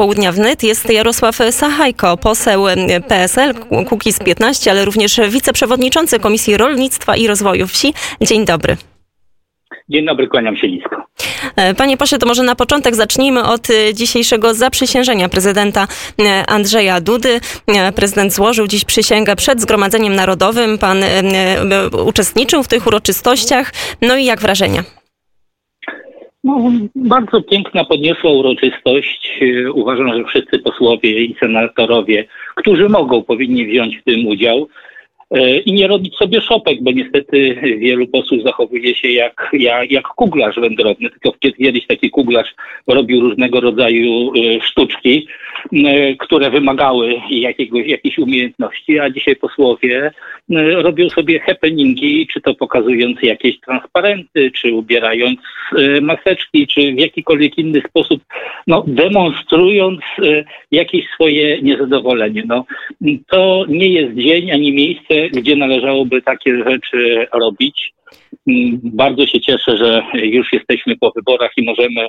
Południa Wnet jest Jarosław Sachajko, poseł PSL, Kukiz 15, ale również wiceprzewodniczący Komisji Rolnictwa i Rozwoju Wsi. Dzień dobry. Dzień dobry, kłaniam się nisko. E, panie pośle, to może na początek zacznijmy od e, dzisiejszego zaprzysiężenia prezydenta e, Andrzeja Dudy. Prezydent złożył dziś przysięgę przed Zgromadzeniem Narodowym. Pan uczestniczył w tych uroczystościach. No i jak wrażenia? No, bardzo piękna, podniosła uroczystość. Uważam, że wszyscy posłowie i senatorowie, którzy mogą, powinni wziąć w tym udział. E, i nie robić sobie szopek, bo niestety wielu posłów zachowuje się jak, jak, jak kuglarz wędrowny, tylko kiedyś taki kuglarz robił różnego rodzaju e, sztuczki, które wymagały jakiegoś, jakiejś umiejętności, a dzisiaj posłowie robią sobie happeningi, czy to pokazując jakieś transparenty, czy ubierając e, maseczki, czy w jakikolwiek inny sposób, no, demonstrując jakieś swoje niezadowolenie. No, to nie jest dzień ani miejsce, gdzie należałoby takie rzeczy robić. Mm, bardzo się cieszę, że już jesteśmy po wyborach i możemy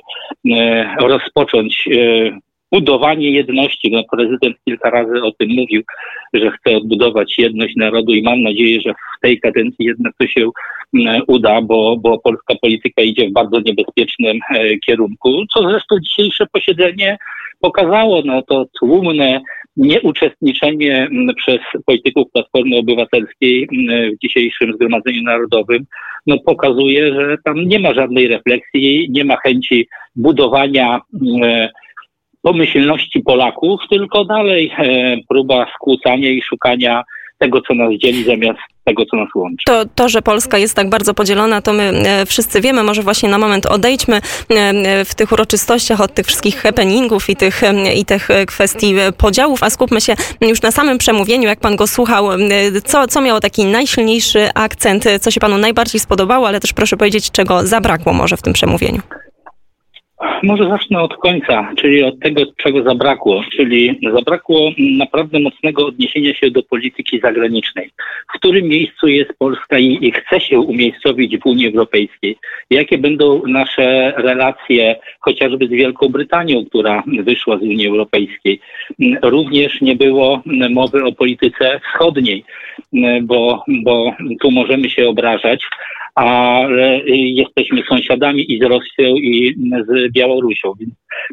e, rozpocząć e, budowanie jedności. No, prezydent kilka razy o tym mówił, że chce odbudować jedność narodu i mam nadzieję, że w tej kadencji jednak to się mm, uda, bo, bo polska polityka idzie w bardzo niebezpiecznym e, kierunku, co zresztą dzisiejsze posiedzenie pokazało. No to tłumne nieuczestniczenie mm, przez polityków Platformy Obywatelskiej mm, w dzisiejszym Zgromadzeniu Narodowym no, pokazuje, że tam nie ma żadnej refleksji, nie ma chęci budowania mm, pomyślności Polaków, tylko dalej e, próba skłócania i szukania tego, co nas dzieli, zamiast tego, co nas łączy. To, to, że Polska jest tak bardzo podzielona, to my e, wszyscy wiemy. Może właśnie na moment odejdźmy e, w tych uroczystościach od tych wszystkich happeningów i tych, e, i tych kwestii podziałów, a skupmy się już na samym przemówieniu, jak pan go słuchał. Co, co miało taki najsilniejszy akcent, co się panu najbardziej spodobało, ale też proszę powiedzieć, czego zabrakło może w tym przemówieniu. Może zacznę od końca, czyli od tego, czego zabrakło, czyli zabrakło naprawdę mocnego odniesienia się do polityki zagranicznej. W którym miejscu jest Polska i, i chce się umiejscowić w Unii Europejskiej? Jakie będą nasze relacje chociażby z Wielką Brytanią, która wyszła z Unii Europejskiej? Również nie było mowy o polityce wschodniej, bo, bo tu możemy się obrażać, ale jesteśmy sąsiadami i z Rosją i z Białorusią, więc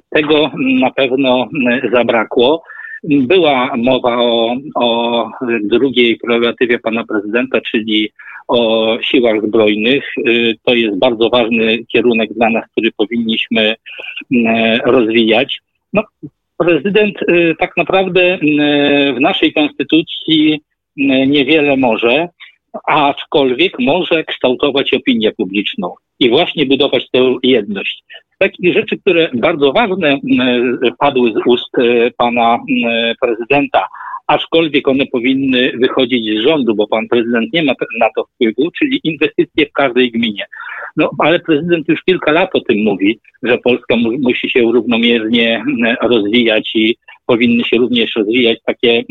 tego na pewno zabrakło. Była mowa o, o drugiej prerogatywie pana prezydenta, czyli o siłach zbrojnych. To jest bardzo ważny kierunek dla nas, który powinniśmy rozwijać. No, prezydent tak naprawdę w naszej konstytucji niewiele może aczkolwiek może kształtować opinię publiczną i właśnie budować tę jedność. Takich rzeczy, które bardzo ważne padły z ust e, pana prezydenta, aczkolwiek one powinny wychodzić z rządu, bo pan prezydent nie ma na to wpływu, czyli inwestycje w każdej gminie. No, ale prezydent już kilka lat o tym mówi, że Polska mu musi się równomiernie rozwijać i powinny się również rozwijać takie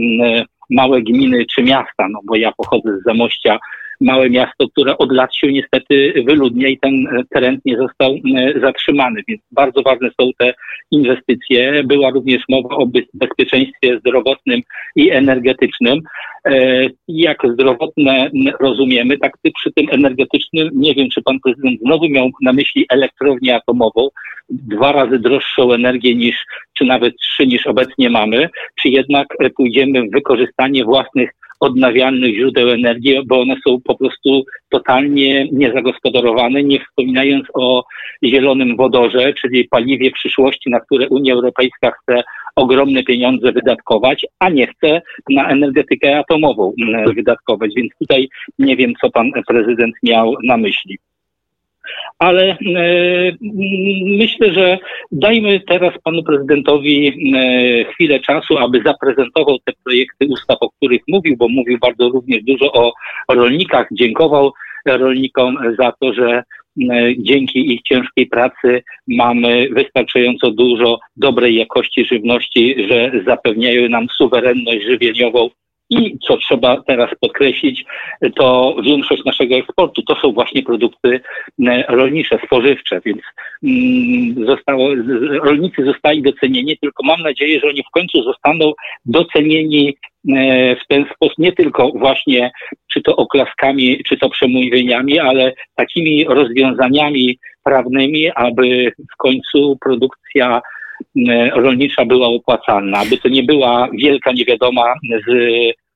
małe gminy czy miasta, no bo ja pochodzę z Zamościa, małe miasto, które od lat się niestety wyludnia i ten trend nie został e, zatrzymany, więc bardzo ważne są te inwestycje. Była również mowa o bezpieczeństwie zdrowotnym i energetycznym. E, jak zdrowotne rozumiemy, tak przy tym energetycznym, nie wiem, czy pan prezydent znowu miał na myśli elektrownię atomową, dwa razy droższą energię niż, czy nawet trzy niż obecnie mamy, czy jednak pójdziemy w wykorzystanie własnych odnawialnych źródeł energii, bo one są po prostu totalnie niezagospodarowane, nie wspominając o zielonym wodorze, czyli paliwie przyszłości, na które Unia Europejska chce ogromne pieniądze wydatkować, a nie chce na energetykę atomową mm, wydatkować. Więc tutaj nie wiem, co pan prezydent miał na myśli ale e, myślę, że dajmy teraz panu prezydentowi e, chwilę czasu, aby zaprezentował te projekty ustaw, o których mówił, bo mówił bardzo również dużo o rolnikach, dziękował rolnikom za to, że e, dzięki ich ciężkiej pracy mamy wystarczająco dużo dobrej jakości żywności, że zapewniają nam suwerenność żywieniową I co trzeba teraz podkreślić, to większość naszego eksportu to są właśnie produkty rolnicze, spożywcze, więc mm, zostało, rolnicy zostali docenieni, tylko mam nadzieję, że oni w końcu zostaną docenieni w ten sposób, nie tylko właśnie czy to oklaskami, czy to przemówieniami, ale takimi rozwiązaniami prawnymi, aby w końcu produkcja e, rolnicza była opłacalna, aby to nie była wielka niewiadoma z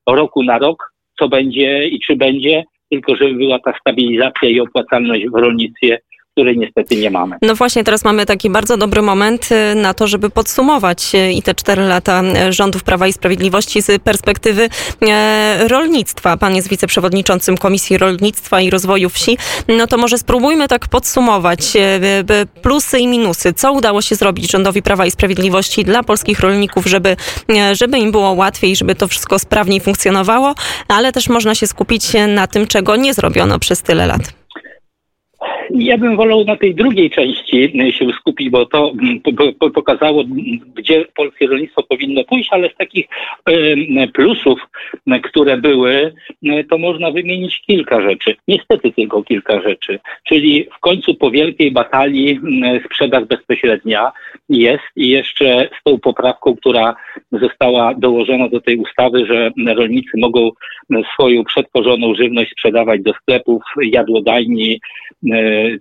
roku na rok, co będzie i czy będzie, tylko żeby była ta stabilizacja i opłacalność w rolnictwie której niestety nie mamy. No właśnie, teraz mamy taki bardzo dobry moment y, na to, żeby podsumować y, i te cztery lata y, rządów Prawa i Sprawiedliwości z perspektywy rolnictwa. Pan jest wiceprzewodniczącym Komisji Rolnictwa i Rozwoju Wsi. No to może spróbujmy tak podsumować plusy i minusy. Co udało się zrobić rządowi Prawa i Sprawiedliwości dla polskich rolników, żeby, żeby im było łatwiej, żeby to wszystko sprawniej funkcjonowało, ale też można się skupić na tym, czego nie zrobiono przez tyle lat. Ja bym wolał na tej drugiej części e, się skupić, bo to mm, pokazało, gdzie polskie rolnictwo powinno pójść, ale z takich plusów, które były, to można wymienić kilka rzeczy. Niestety tylko kilka rzeczy. Czyli w końcu po wielkiej batalii sprzedaż bezpośrednia jest i jeszcze z tą poprawką, która została dołożona do tej ustawy, że rolnicy mogą swoją przetworzoną żywność sprzedawać do sklepów, jadłodajni,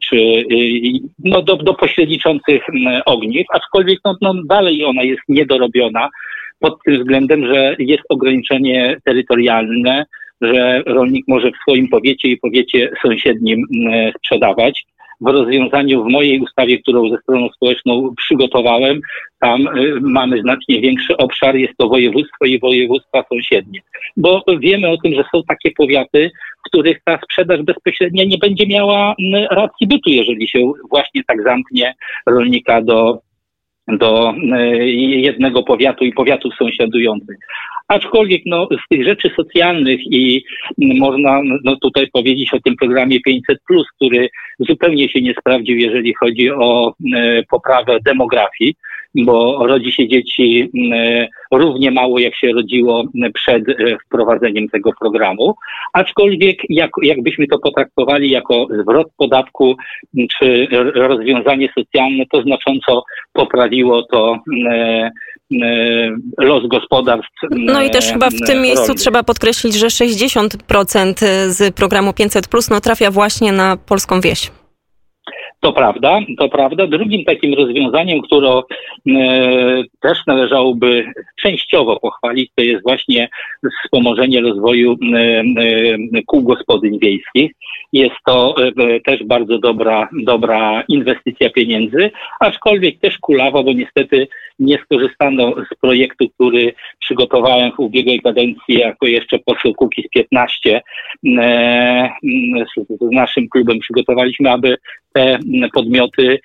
czy y, no, do, do pośredniczących ogniw, aczkolwiek no, no, dalej ona jest niedorobiona pod tym względem, że jest ograniczenie terytorialne, że rolnik może w swoim powiecie i powiecie sąsiednim sprzedawać w rozwiązaniu w mojej ustawie, którą ze stroną społeczną przygotowałem, tam y, mamy znacznie większy obszar, jest to województwo i województwa sąsiednie. Bo wiemy o tym, że są takie powiaty, w których ta sprzedaż bezpośrednia nie będzie miała racji bytu, jeżeli się właśnie tak zamknie rolnika do do y, jednego powiatu i powiatów sąsiadujących. Aczkolwiek no, z tych rzeczy socjalnych i można no, tutaj powiedzieć o tym programie 500, który zupełnie się nie sprawdził, jeżeli chodzi o e, poprawę demografii, bo rodzi się dzieci e, równie mało, jak się rodziło przed e, wprowadzeniem tego programu. Aczkolwiek, jak, jakbyśmy to potraktowali jako zwrot podatku czy rozwiązanie socjalne, to znacząco poprawiło to E, los gospodarstw. No i też chyba w tym miejscu trzeba podkreślić, że 60% z programu 500 Plus no, trafia właśnie na polską wieś. To prawda, to prawda. Drugim takim rozwiązaniem, które e, też należałoby częściowo pochwalić, to jest właśnie wspomożenie rozwoju e, e, kół gospodyń wiejskich. Jest to też bardzo dobra, dobra inwestycja pieniędzy, aczkolwiek też kulawa, bo niestety nie skorzystano z projektu, który przygotowałem w ubiegłej kadencji jako jeszcze poseł Kukiz 15 e, z naszym klubem przygotowaliśmy, aby te podmioty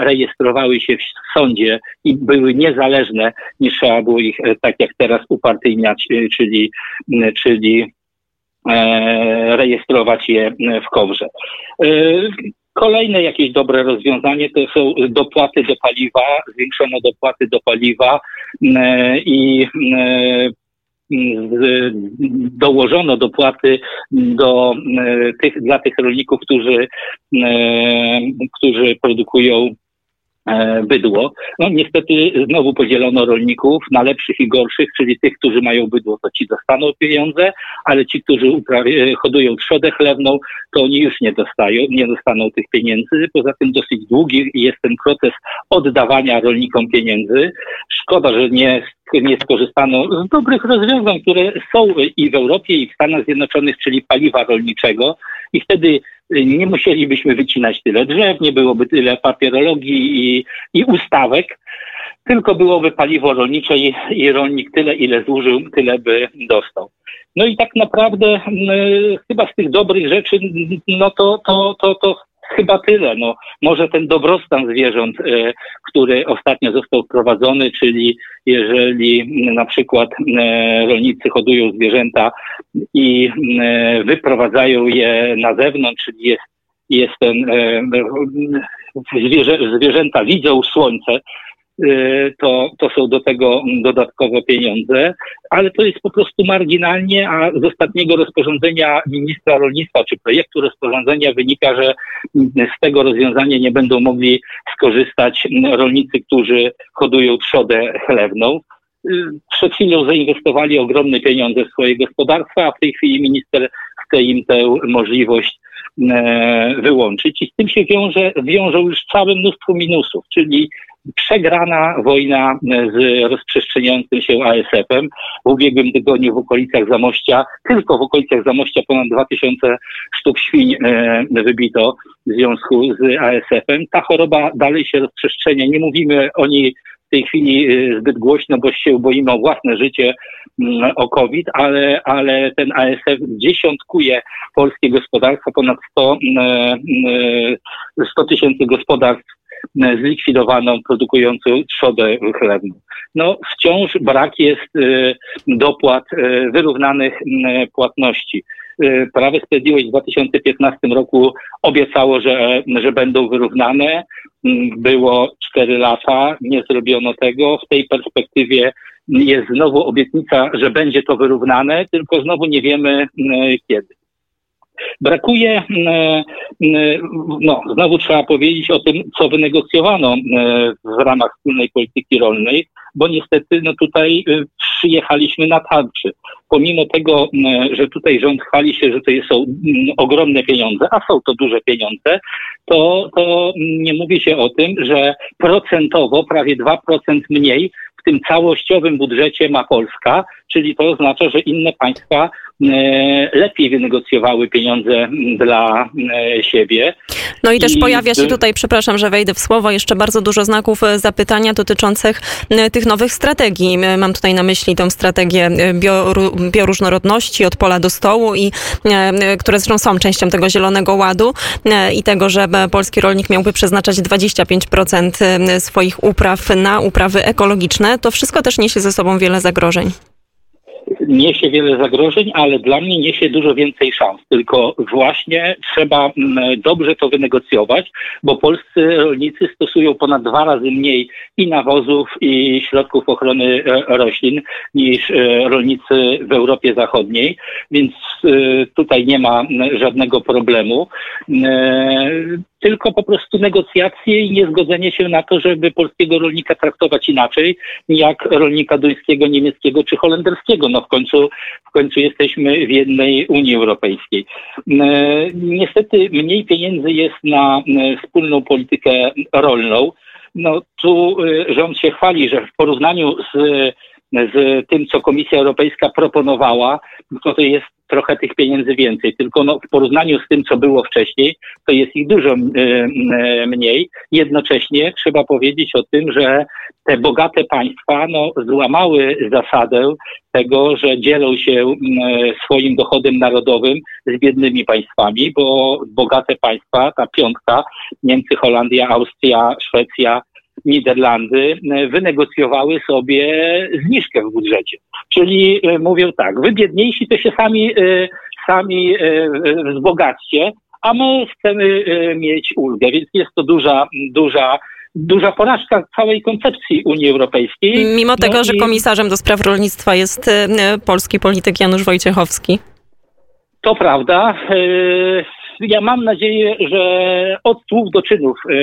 rejestrowały się w sądzie i były niezależne, nie trzeba było ich e, tak jak teraz upartyjniać, e, czyli, czyli rejestrować je w kowrze. Kolejne jakieś dobre rozwiązanie to są dopłaty do paliwa, zwiększono dopłaty do paliwa i dołożono dopłaty do e, tych, dla tych rolników, którzy, e, którzy produkują bydło. No niestety znowu podzielono rolników na lepszych i gorszych, czyli tych, którzy mają bydło, to ci dostaną pieniądze, ale ci, którzy uprawi- hodują trzodę chlewną, to oni już nie dostają, nie dostaną tych pieniędzy. Poza tym dosyć długi jest ten proces oddawania rolnikom pieniędzy. Szkoda, że nie nie skorzystano z dobrych rozwiązań, które są i w Europie, i w Stanach Zjednoczonych, czyli paliwa rolniczego. I wtedy nie musielibyśmy wycinać tyle drzew, nie byłoby tyle papierologii i, i ustawek, tylko byłoby paliwo rolnicze i, i rolnik tyle, ile zużył, tyle by dostał. No i tak naprawdę y, chyba z tych dobrych rzeczy, no to, to, to, to chyba tyle. No, może ten dobrostan zwierząt, y, który ostatnio został wprowadzony, czyli jeżeli na przykład y, rolnicy hodują zwierzęta i y, wyprowadzają je na zewnątrz, czyli jest, jest ten, zwierzę, zwierzęta widzą słońce, to, to są do tego dodatkowe pieniądze, ale to jest po prostu marginalnie, a z ostatniego rozporządzenia ministra rolnictwa, czy projektu rozporządzenia wynika, że z tego rozwiązania nie będą mogli skorzystać rolnicy, którzy hodują trzodę chlewną. Przed chwilą zainwestowali ogromne pieniądze w swoje gospodarstwa, a w tej chwili minister chce im tę możliwość e, wyłączyć. I z tym się wiąże, wiążą już całe mnóstwo minusów, czyli przegrana wojna z rozprzestrzeniającym się ASF-em. W ubiegłym tygodniu w okolicach Zamościa, tylko w okolicach Zamościa ponad 2000 sztuk świń e, wybito w związku z ASF-em. Ta choroba dalej się rozprzestrzenia. Nie mówimy o niej w tej chwili y, zbyt głośno, bo się boimy o własne życie, mm, o COVID, ale, ale ten ASF dziesiątkuje polskie gospodarstwa, ponad 100 100 tysięcy gospodarstw zlikwidowano produkującą trzodę chlebną. No, wciąż brak jest y, dopłat y, wyrównanych płatności. Prawo Sprawiedliwość w 2015 roku obiecało, że, że będą wyrównane. Było 4 lata, nie zrobiono tego. W tej perspektywie jest znowu obietnica, że będzie to wyrównane, tylko znowu nie wiemy kiedy. Brakuje, no znowu trzeba powiedzieć o tym, co wynegocjowano w ramach wspólnej polityki rolnej, bo niestety no tutaj y, przyjechaliśmy na tarczy. Pomimo tego, że tutaj rząd chwali się, że to są ogromne pieniądze, a są to duże pieniądze, to, to nie mówi się o tym, że procentowo prawie 2% mniej w tym całościowym budżecie ma Polska, czyli to oznacza, że inne państwa lepiej wynegocjowały pieniądze dla siebie. No i też I pojawia się tutaj, przepraszam, że wejdę w słowo, jeszcze bardzo dużo znaków e, zapytania dotyczących tych nowych strategii. Mam tutaj na myśli tą strategię bioróżnorodności od pola do stołu i które zresztą są częścią tego Zielonego Ładu i tego, że polski rolnik miałby przeznaczać 25% swoich upraw na uprawy ekologiczne. To wszystko też niesie ze sobą wiele zagrożeń niesie wiele zagrożeń, ale dla mnie niesie dużo więcej szans. Tylko właśnie trzeba mm, dobrze to wynegocjować, bo polscy rolnicy stosują ponad dwa razy mniej i nawozów, i środków ochrony e, roślin niż e, rolnicy w Europie Zachodniej, więc e, tutaj nie ma żadnego problemu tylko po prostu negocjacje i niezgodzenie się na to, żeby polskiego rolnika traktować inaczej, jak rolnika duńskiego, niemieckiego czy holenderskiego. No w końcu, w końcu jesteśmy w jednej Unii Europejskiej. E, niestety mniej pieniędzy jest na e, wspólną politykę rolną. No tu e, rząd się chwali, że w porównaniu z z tym, co Komisja Europejska proponowała, to, to jest trochę tych pieniędzy więcej, tylko no, w porównaniu z tym, co było wcześniej, to jest ich dużo mniej. Jednocześnie trzeba powiedzieć o tym, że te bogate państwa no, złamały zasadę tego, że dzielą się swoim dochodem narodowym z biednymi państwami, bo bogate państwa, ta piątka, Niemcy, Holandia, Austria, Szwecja, Niderlandy e, wynegocjowały sobie zniżkę w budżecie. Czyli e, mówią tak, wy biedniejsi to się sami, e, sami wzbogaćcie, a my chcemy mieć ulgę, więc jest to duża, duża duża porażka całej koncepcji Unii Europejskiej. Mimo tego, no że komisarzem do spraw rolnictwa jest polski polityk Janusz Wojciechowski. To prawda ja mam nadzieję, że od słów do czynów e,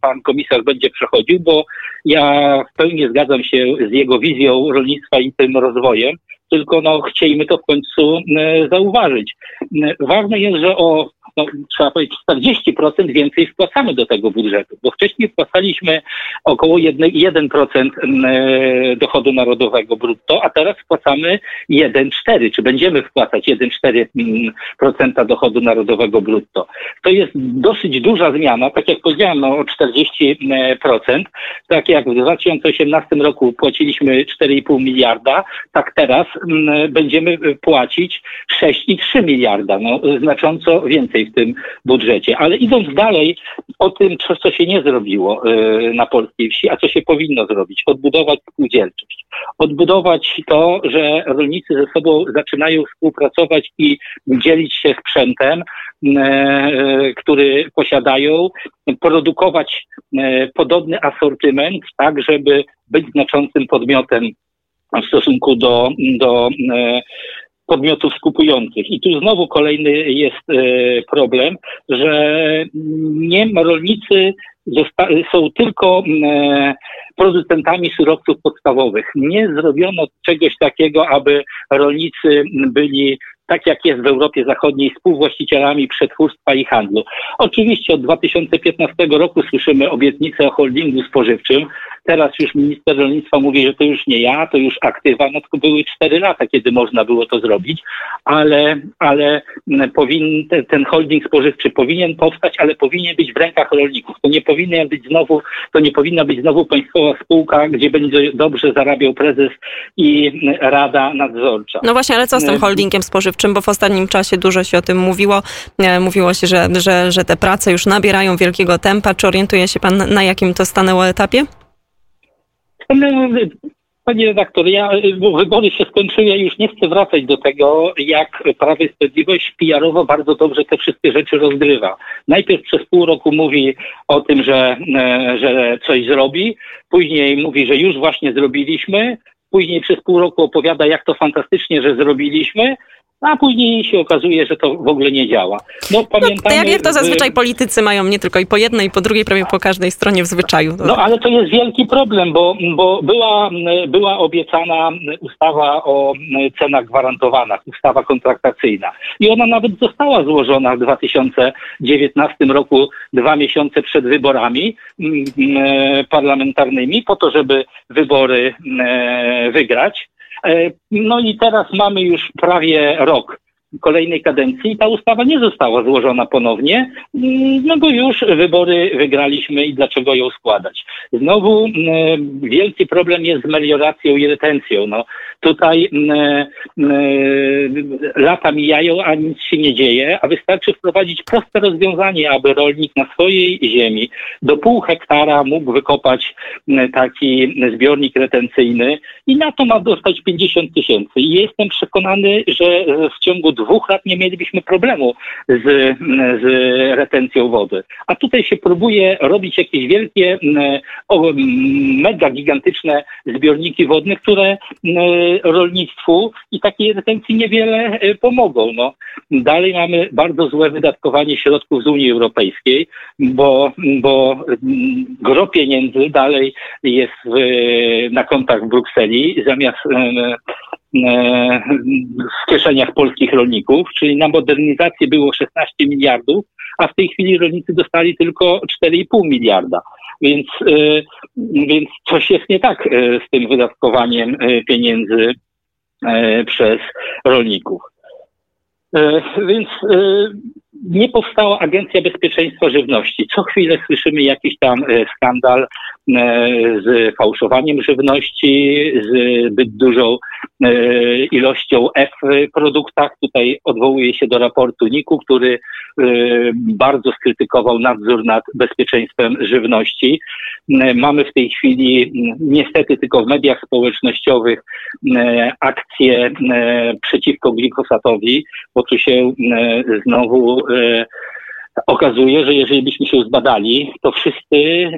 pan komisarz będzie przechodził, bo ja w pełni zgadzam się z jego wizją rolnictwa i tym rozwojem, tylko no, chcielibyśmy to w końcu e, zauważyć. E, ważne jest, że o no, trzeba powiedzieć, 40% więcej wpłacamy do tego budżetu, bo wcześniej wpłacaliśmy około 1%, 1% e, dochodu narodowego brutto, a teraz wpłacamy 1,4, czy będziemy wpłacać 1,4% dochodu narodowego brutto. To jest dosyć duża zmiana, tak jak powiedziałem, no, o 40%. Tak jak w 2018 roku płaciliśmy 4,5 miliarda, tak teraz będziemy płacić 6,3 miliarda, no, znacząco więcej w tym budżecie. Ale idąc dalej, o tym, co, co się nie zrobiło na polskiej wsi, a co się powinno zrobić. Odbudować spółdzielczość. Odbudować to, że rolnicy ze sobą zaczynają współpracować i dzielić się sprzętem, który posiadają, produkować podobny asortyment, tak, żeby być znaczącym podmiotem w stosunku do, do e, podmiotów skupujących. I tu znowu kolejny jest e, problem, że nie rolnicy są tylko e, producentami surowców podstawowych. Nie zrobiono czegoś takiego, aby rolnicy byli tak jak jest w Europie Zachodniej, współwłaścicielami przetwórstwa i handlu. Oczywiście od 2015 roku słyszymy obietnice o holdingu spożywczym. Teraz już minister rolnictwa mówi, że to już nie ja, to już aktywa. No to były cztery lata, kiedy można było to zrobić, ale, ale powin, ten holding spożywczy powinien powstać, ale powinien być w rękach rolników. To nie powinien być znowu, to nie powinna być znowu państwowa spółka, gdzie będzie dobrze zarabiał prezes i rada nadzorcza. No właśnie, ale co z tym holdingiem spożywczym? Bo w ostatnim czasie dużo się o tym mówiło. E, mówiło się, że, że, że te prace już nabierają wielkiego tempa. Czy orientuje się pan, na jakim to stanęło etapie? No, panie redaktor, ja, bo wybory się skończyły, ja już nie chcę wracać do tego, jak Prawo i Sprawiedliwość PR-owo bardzo dobrze te wszystkie rzeczy rozgrywa. Najpierw przez pół roku mówi o tym, że, e, że coś zrobi, później mówi, że już właśnie zrobiliśmy, później przez pół roku opowiada, jak to fantastycznie, że zrobiliśmy, a później się okazuje, że to w ogóle nie działa. No, pamiętamy, no, jak, jak to zazwyczaj politycy mają nie tylko i po jednej, i po drugiej, prawie po każdej stronie w zwyczaju. No ale to jest wielki problem, bo, bo była, była obiecana ustawa o cenach gwarantowanych, ustawa kontraktacyjna. I ona nawet została złożona w 2019 roku, dwa miesiące przed wyborami parlamentarnymi, po to, żeby wybory wygrać. E, no i teraz mamy już prawie rok kolejnej kadencji ta ustawa nie została złożona ponownie, no bo już wybory wygraliśmy i dlaczego ją składać. Znowu wielki problem jest z melioracją i retencją. No, tutaj lata mijają, a nic się nie dzieje, a wystarczy wprowadzić proste rozwiązanie, aby rolnik na swojej ziemi do pół hektara mógł wykopać taki zbiornik retencyjny i na to ma dostać 50 tysięcy. I jestem przekonany, że w ciągu dwóch lat nie mielibyśmy problemu z, z retencją wody. A tutaj się próbuje robić jakieś wielkie, mega gigantyczne zbiorniki wodne, które rolnictwu i takiej retencji niewiele e, pomogą. No, dalej mamy bardzo złe wydatkowanie środków z Unii Europejskiej, bo, bo gro pieniędzy dalej jest w, na kontach w Brukseli, zamiast E, w kieszeniach polskich rolników, czyli na modernizację było 16 miliardów, a w tej chwili rolnicy dostali tylko 4,5 miliarda. Więc, e, więc coś jest nie tak e, z tym wydatkowaniem pieniędzy przez rolników. Więc nie powstała Agencja Bezpieczeństwa Żywności. Co chwilę słyszymy jakiś tam e, skandal e, z fałszowaniem żywności, z zbyt dużą e, ilością F w produktach. Tutaj odwołuje się do raportu NIK-u, który bardzo skrytykował nadzór nad bezpieczeństwem żywności. Mamy w tej chwili niestety tylko w mediach społecznościowych akcje przeciwko glifosatowi, bo tu się znowu okazuje, że jeżeli byśmy się zbadali, to wszyscy e,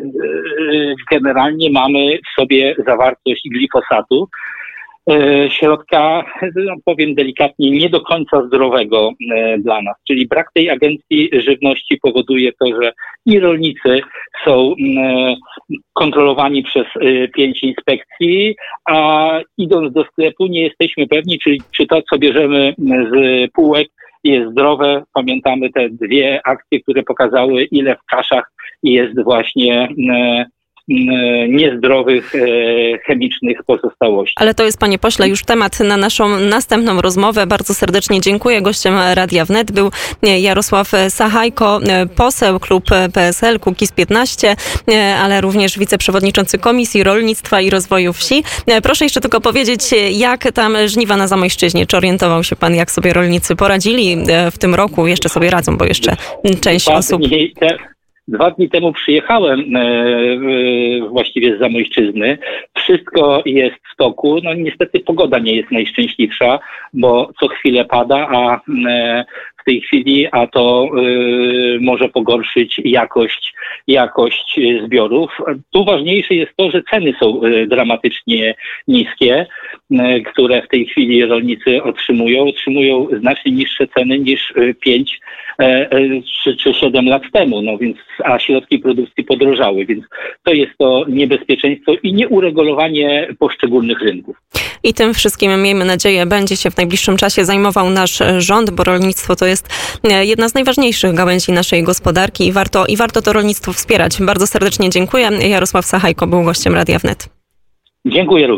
generalnie mamy w sobie zawartość glifosatu, e, środka, no powiem delikatnie, nie do końca zdrowego dla nas. Czyli brak tej agencji żywności powoduje to, że i rolnicy są kontrolowani przez pięć inspekcji, a idąc do sklepu nie jesteśmy pewni, czy, czy to, co bierzemy z półek, jest zdrowe. Pamiętamy te dwie akcje, które pokazały, ile w kaszach jest właśnie e, niezdrowych e, chemicznych pozostałości. Ale to jest, panie pośle, już temat na naszą następną rozmowę. Bardzo serdecznie dziękuję. Gościem Radia Wnet był Jarosław Sachajko, poseł klub PSL, Kukiz 15, ale również wiceprzewodniczący Komisji Rolnictwa i Rozwoju Wsi. Proszę jeszcze tylko powiedzieć, jak tam żniwa na Zamojszczyźnie? Czy orientował się pan, jak sobie rolnicy poradzili w tym roku? Jeszcze sobie radzą, bo jeszcze część osób... dwa dni temu przyjechałem e, właściwie z Zamojszczyzny. Wszystko jest w toku. No niestety pogoda nie jest najszczęśliwsza, bo co chwilę pada, a e, tej chwili, a to e, może pogorszyć jakość, jakość e, zbiorów. Tu ważniejsze jest to, że ceny są e, dramatycznie niskie, e, które w tej chwili rolnicy otrzymują. Otrzymują znacznie niższe ceny niż 5 czy, czy 7 lat temu, no więc, a środki produkcji podrożały, więc to jest to niebezpieczeństwo i nieuregulowanie poszczególnych rynków. I tym wszystkim, miejmy nadzieję, będzie się w najbliższym czasie zajmował nasz rząd, bo rolnictwo to jest jedna z najważniejszych gałęzi naszej gospodarki i warto, i warto to rolnictwo wspierać. Bardzo serdecznie dziękuję. Jarosław Sachajko był gościem Radia Wnet. Dziękuję również.